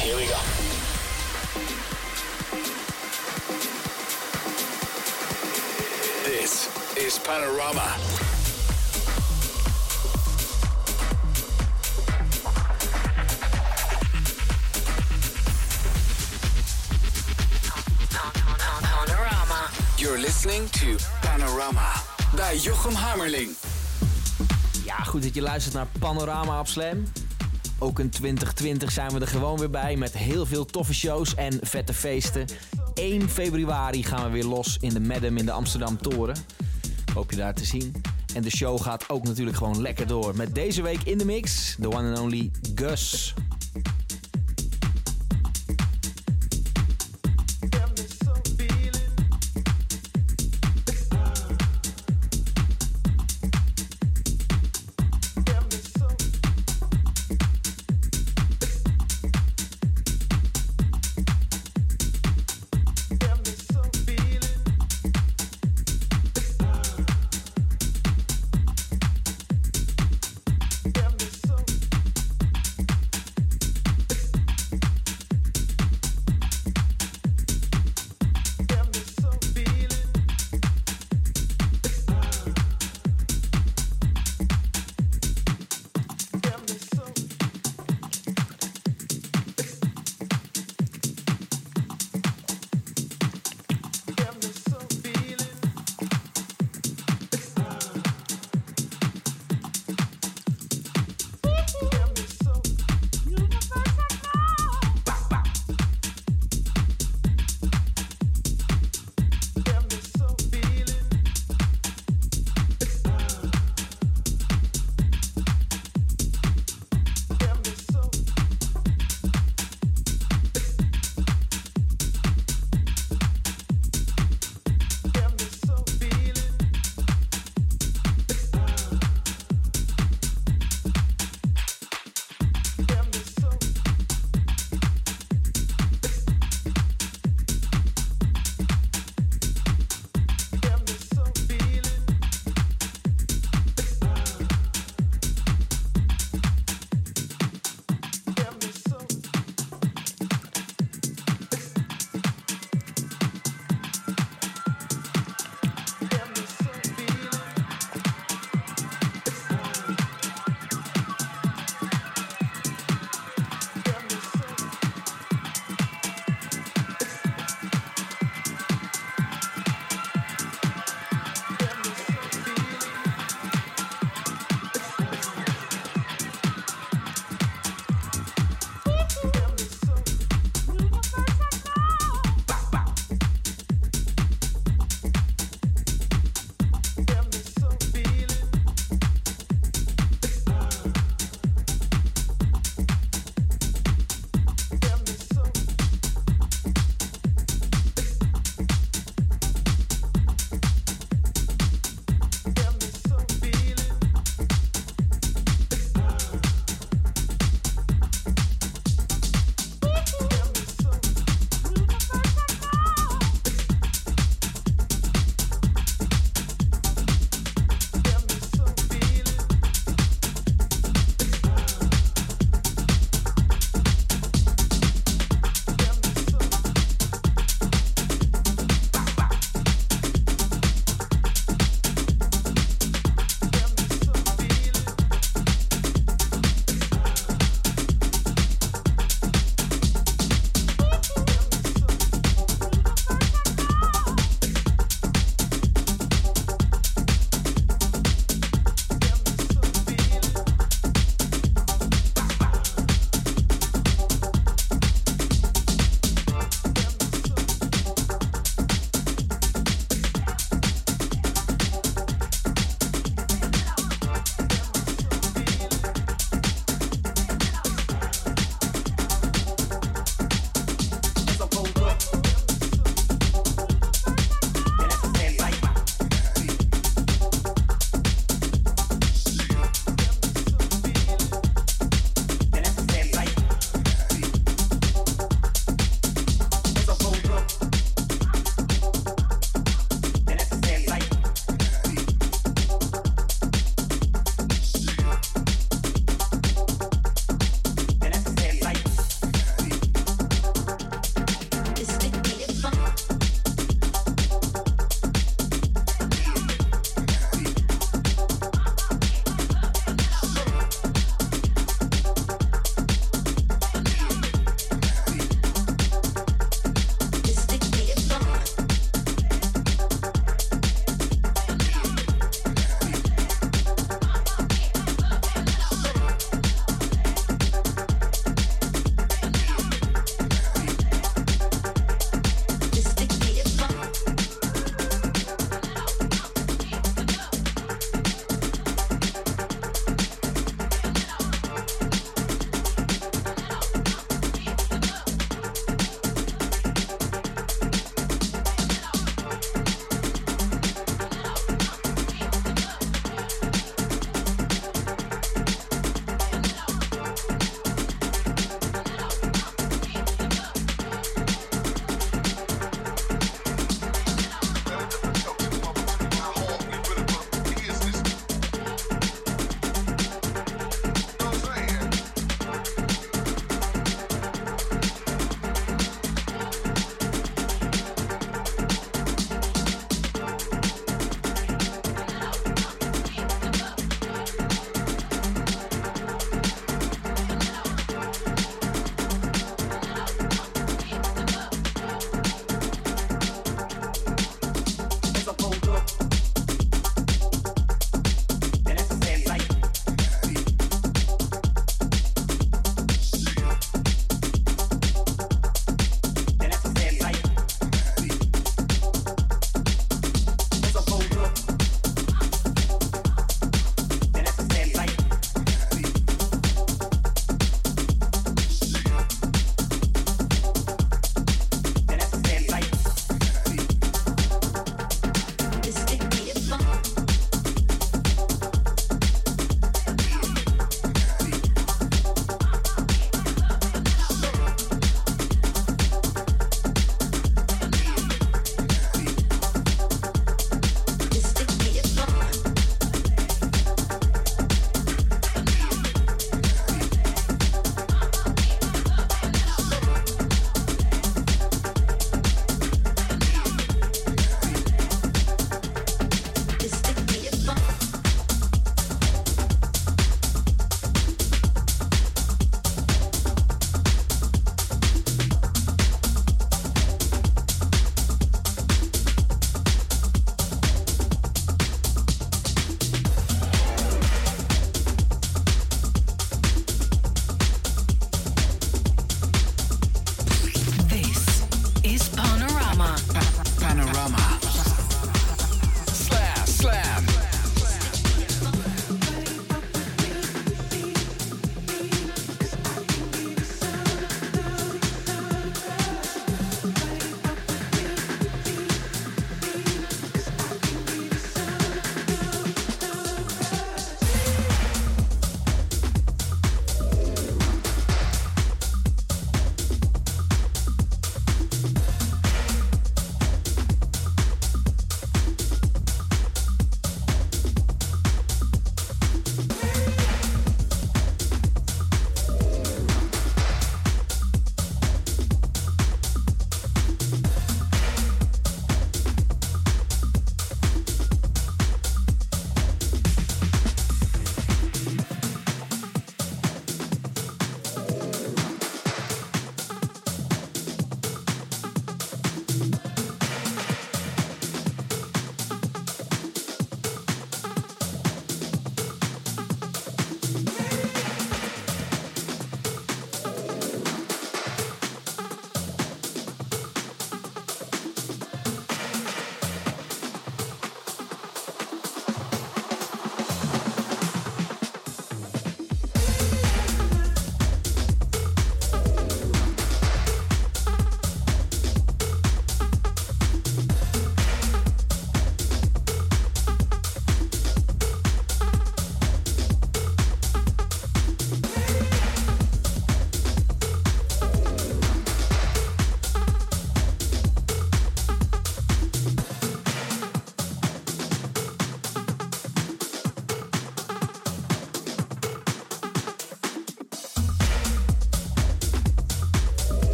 Here we go. This is Panorama. You're listening to Panorama bij Jochem Hammerling. Ja, goed dat je luistert naar Panorama op Slam. Ook in 2020 zijn we er gewoon weer bij met heel veel toffe shows en vette feesten. 1 februari gaan we weer los in de Madam in de Amsterdam Toren. Hoop je daar te zien. En de show gaat ook natuurlijk gewoon lekker door. Met deze week in de mix, de one and only Gus.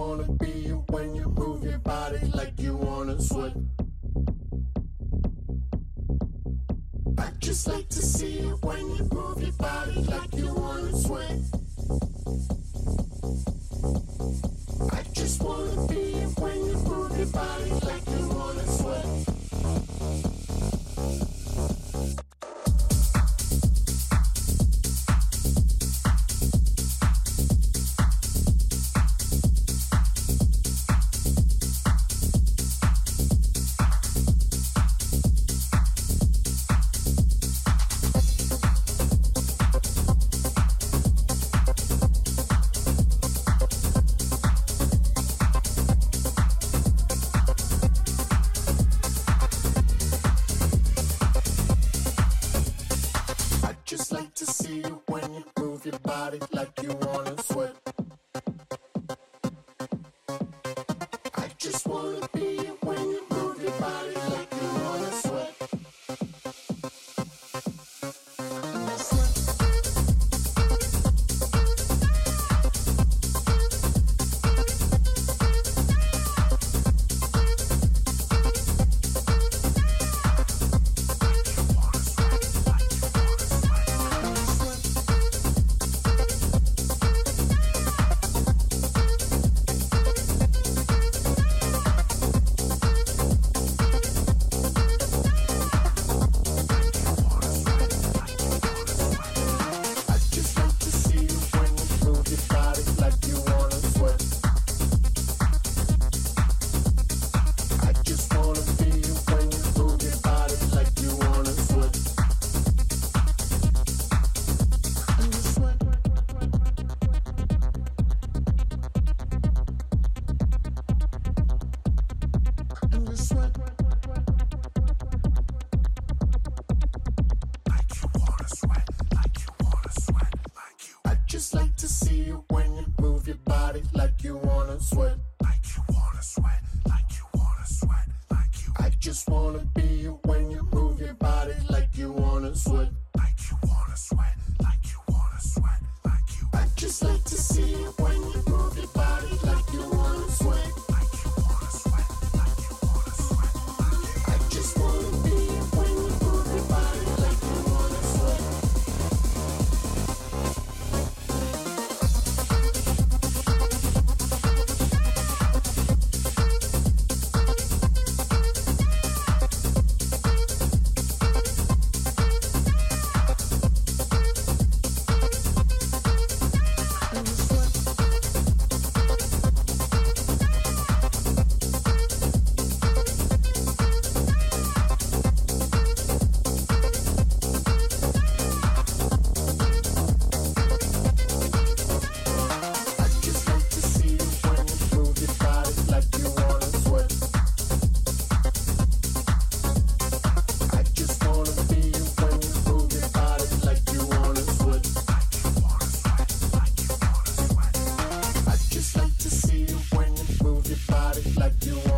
wanna be you when you move your body like like you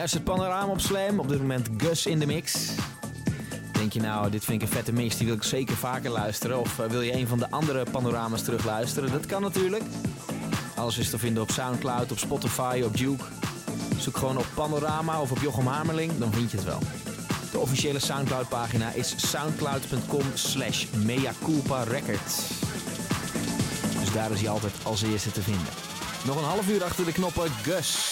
luistert Panorama op Slam. Op dit moment Gus in de mix. Denk je nou, dit vind ik een vette mix, die wil ik zeker vaker luisteren. Of eh, wil je een van de andere panorama's terugluisteren? Dat kan natuurlijk. Alles is te vinden op Soundcloud, op Spotify, op Duke. Zoek gewoon op Panorama of op Jochem Hamerling, dan vind je het wel. De officiële Soundcloud pagina is soundcloud.com slash records. Dus daar is hij altijd als eerste te vinden. Nog een half uur achter de knoppen, Gus.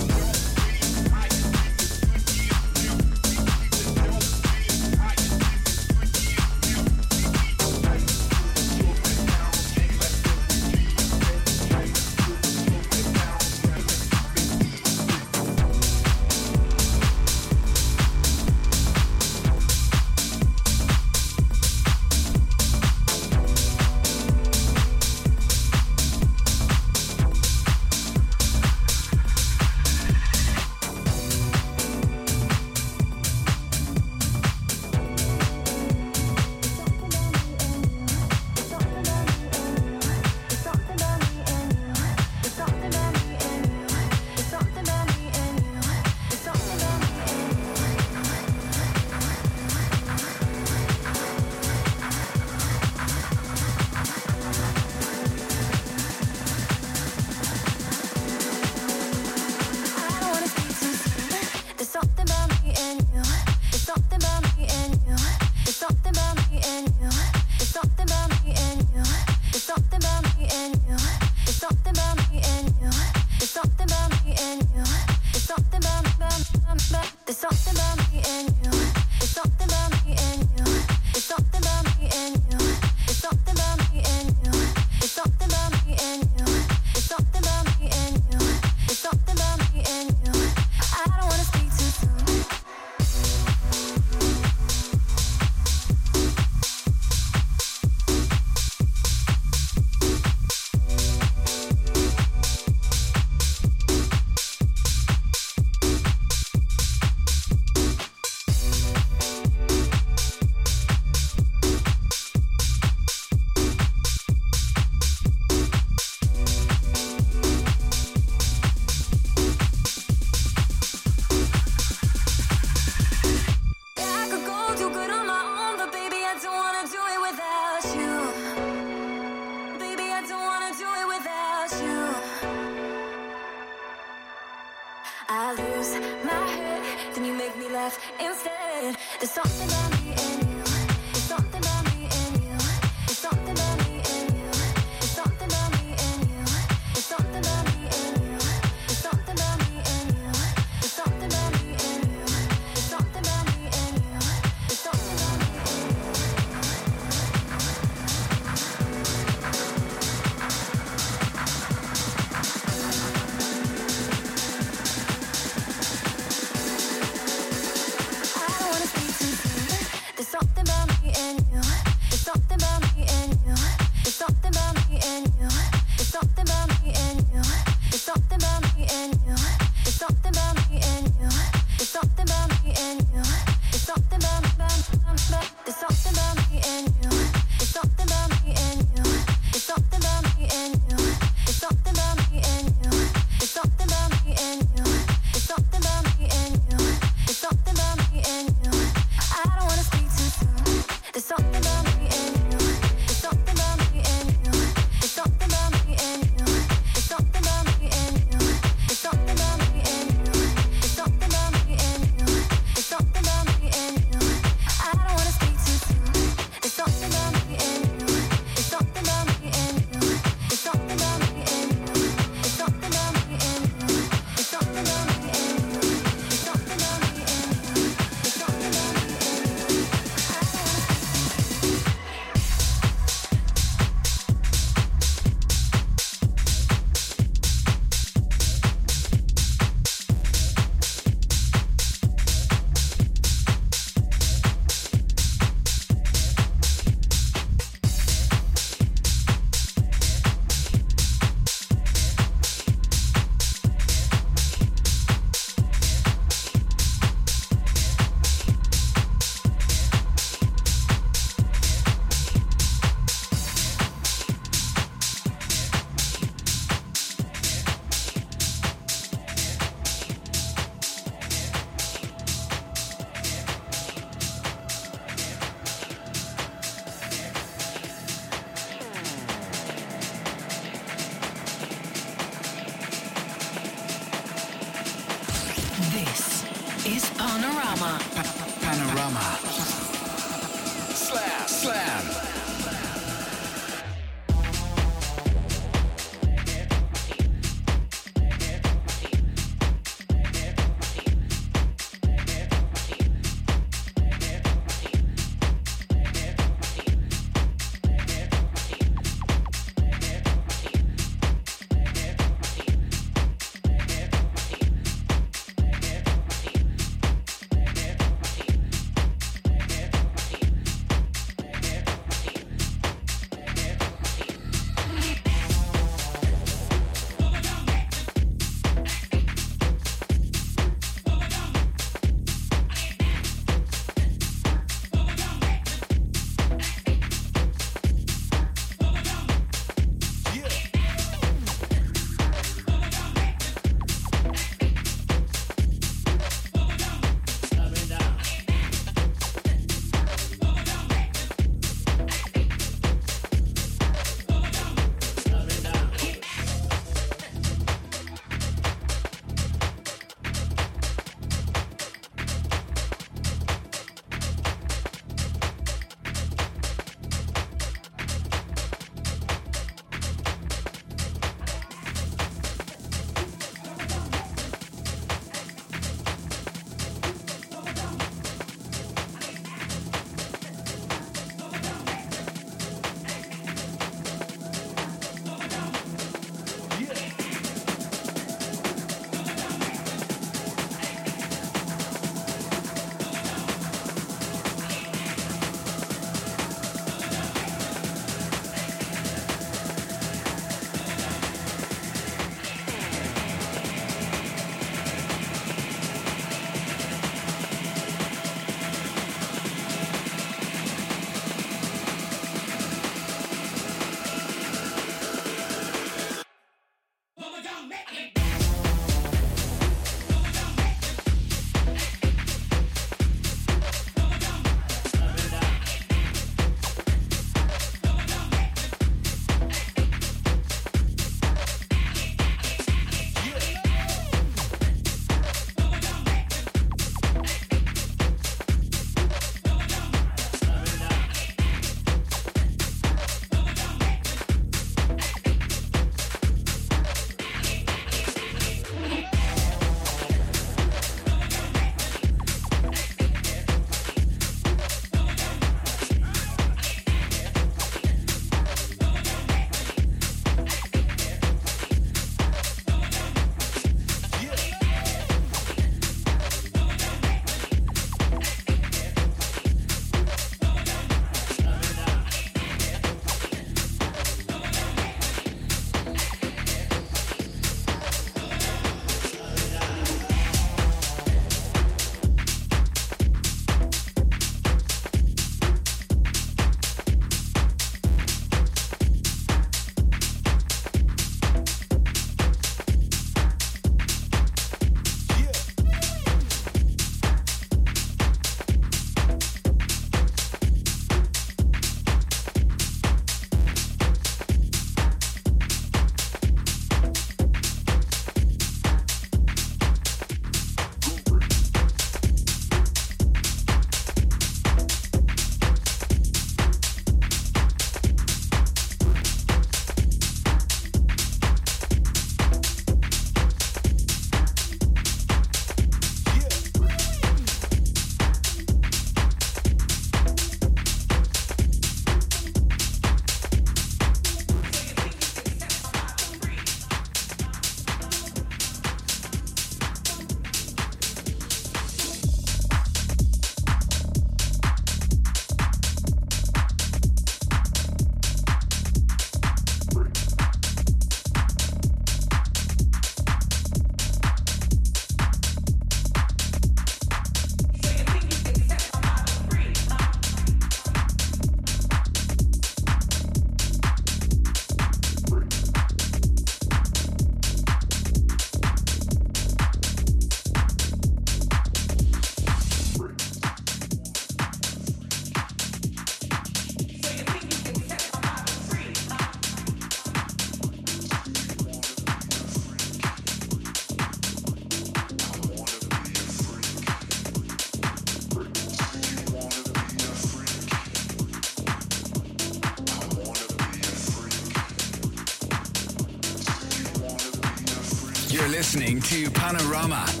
Listening to Panorama.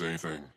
say thing.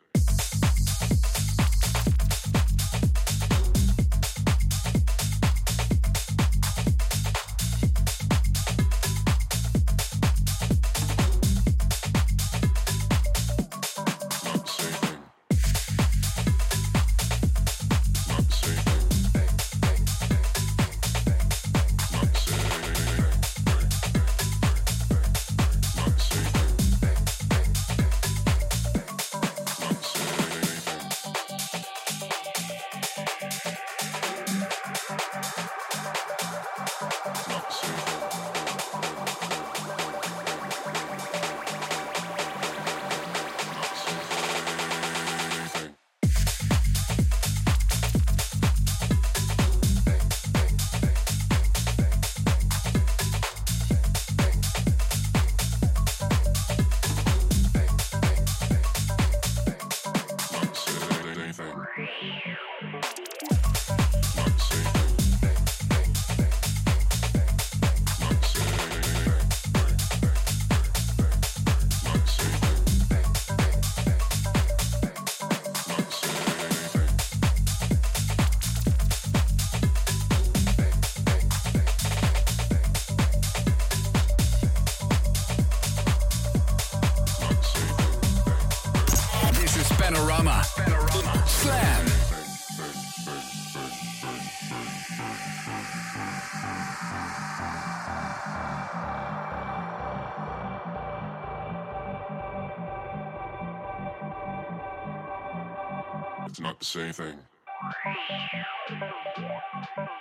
same thing.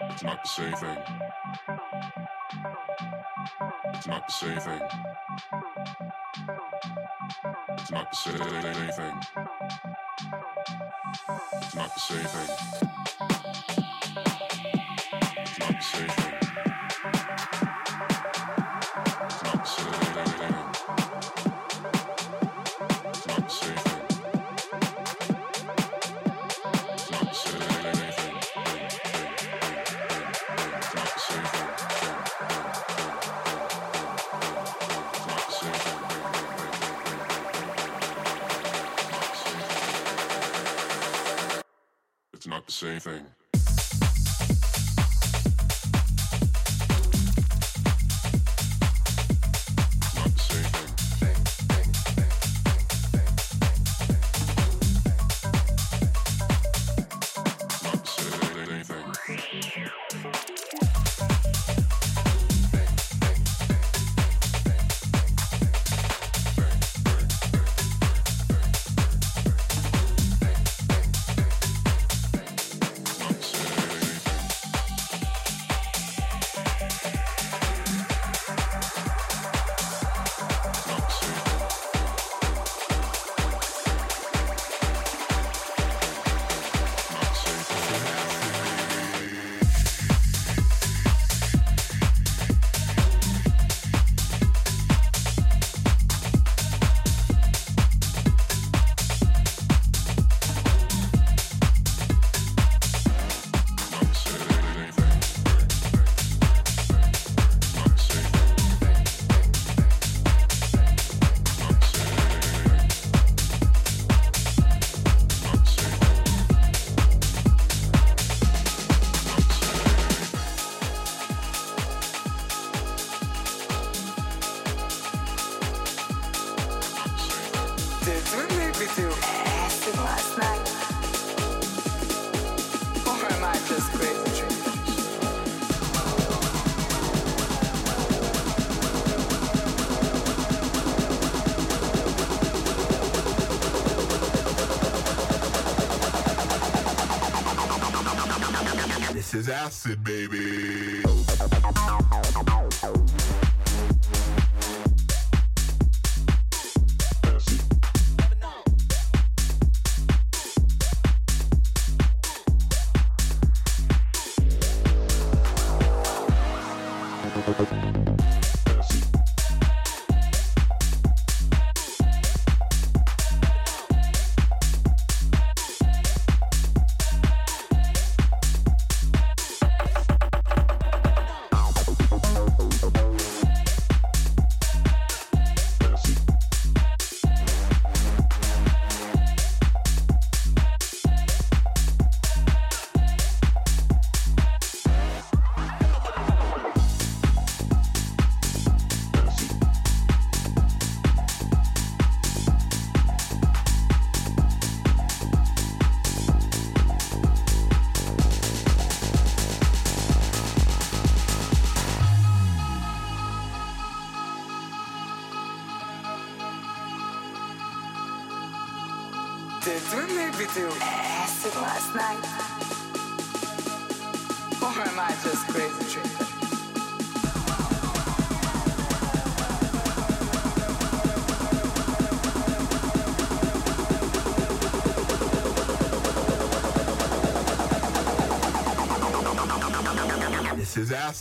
It's not the same thing. It's not the same thing. It's not the same thing. It's not the same thing. acid, baby.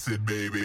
acid, baby.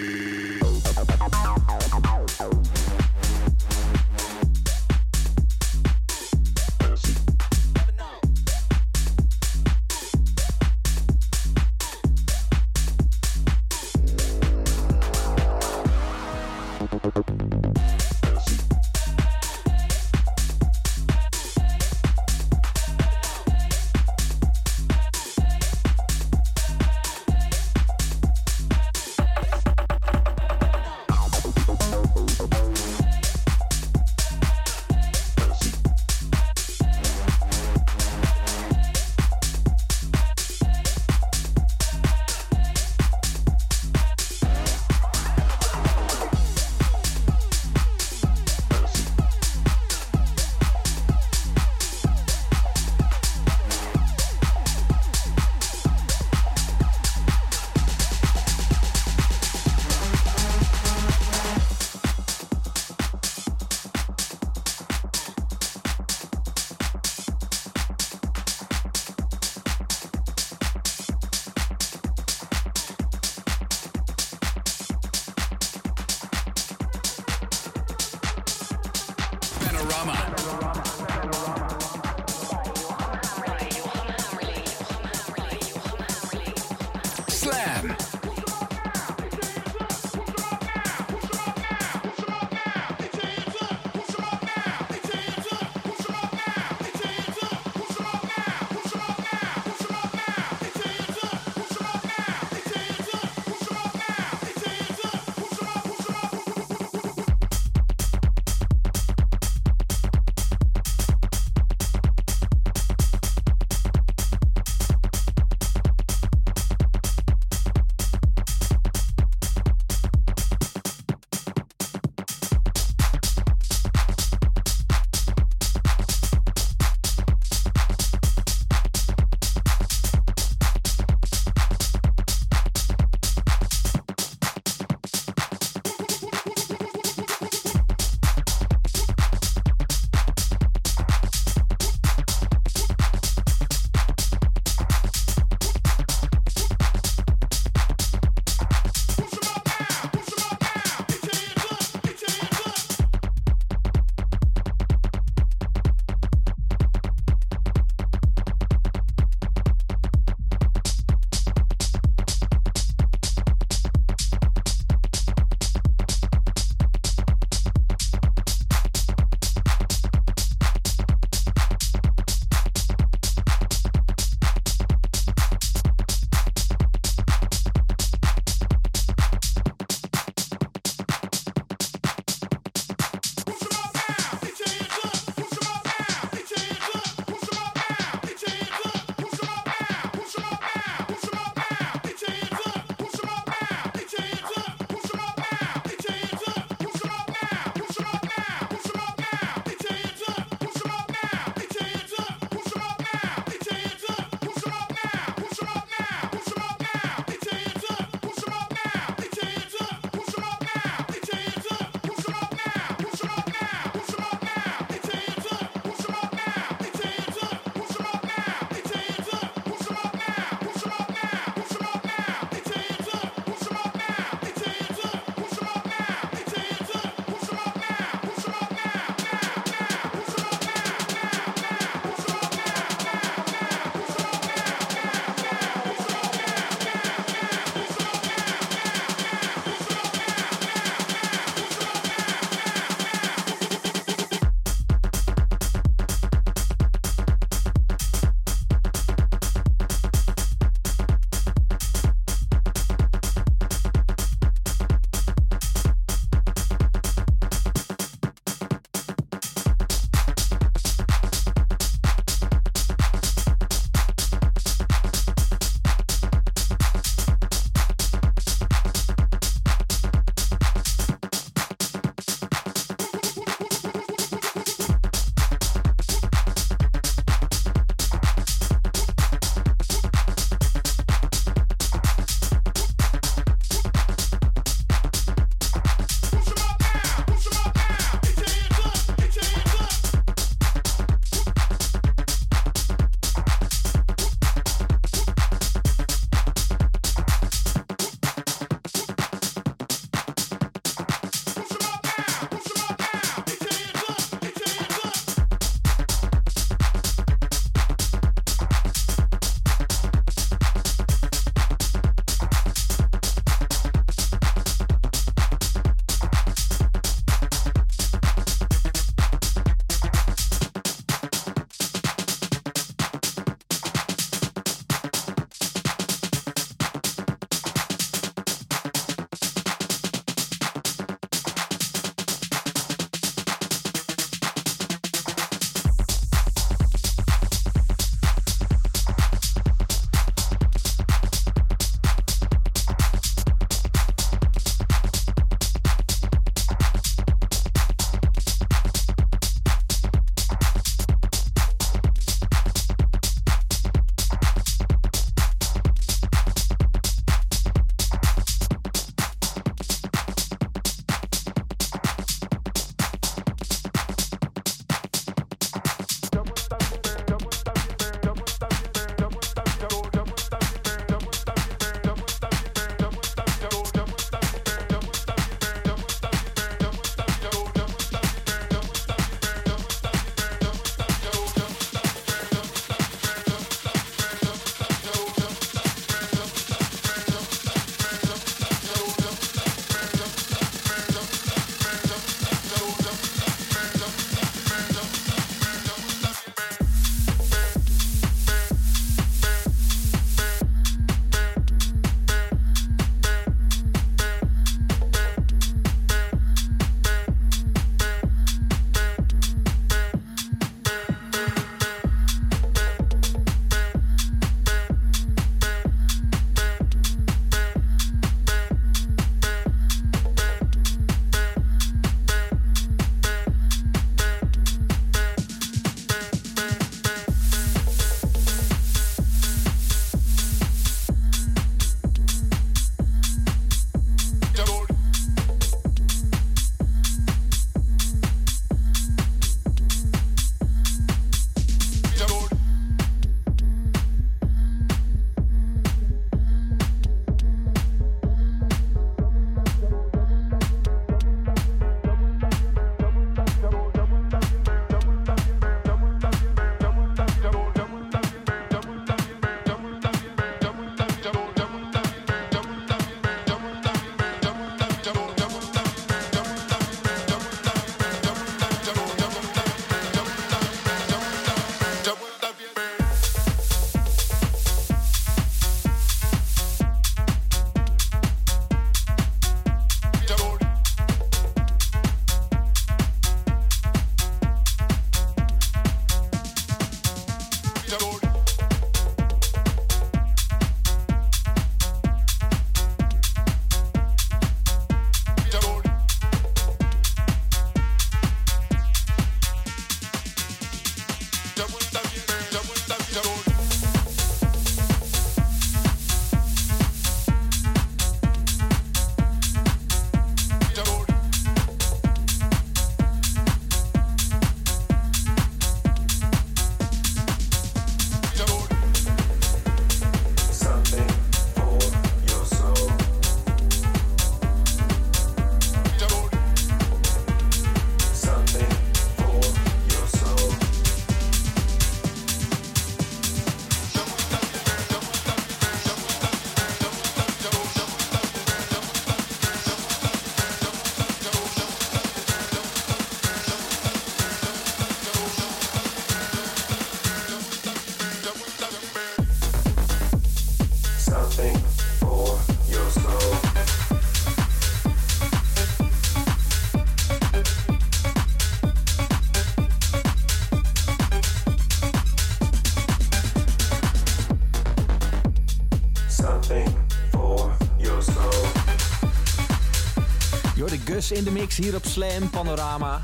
In de mix hier op Slam Panorama.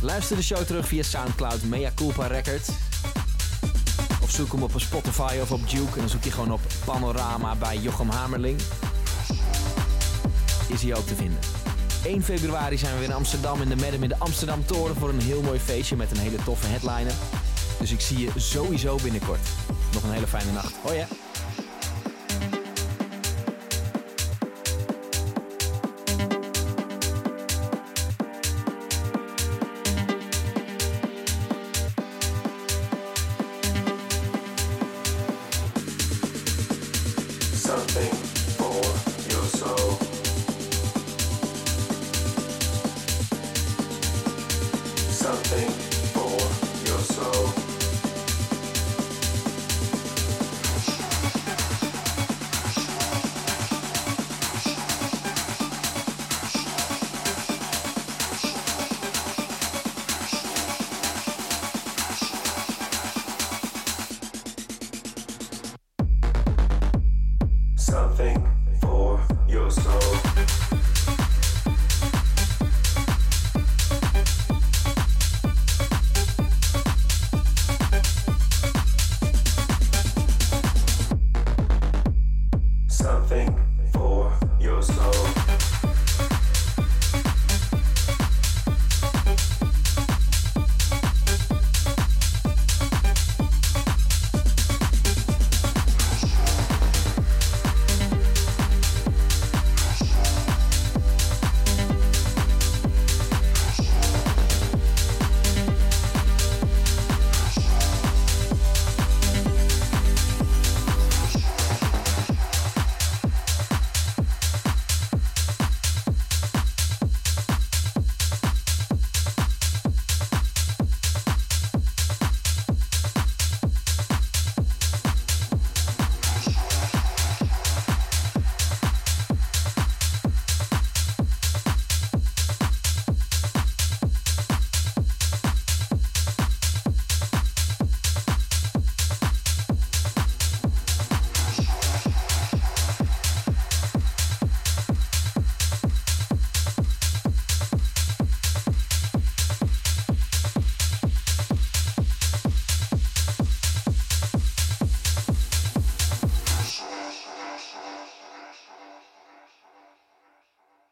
Luister de show terug via Soundcloud Mea Culpa Record. Of zoek hem op Spotify of op Duke. En dan zoek je gewoon op Panorama bij Jochem Hamerling. Is hij ook te vinden. 1 februari zijn we weer in Amsterdam in de Madam in de Amsterdam Toren voor een heel mooi feestje met een hele toffe headliner. Dus ik zie je sowieso binnenkort. Nog een hele fijne nacht. Hoi hè.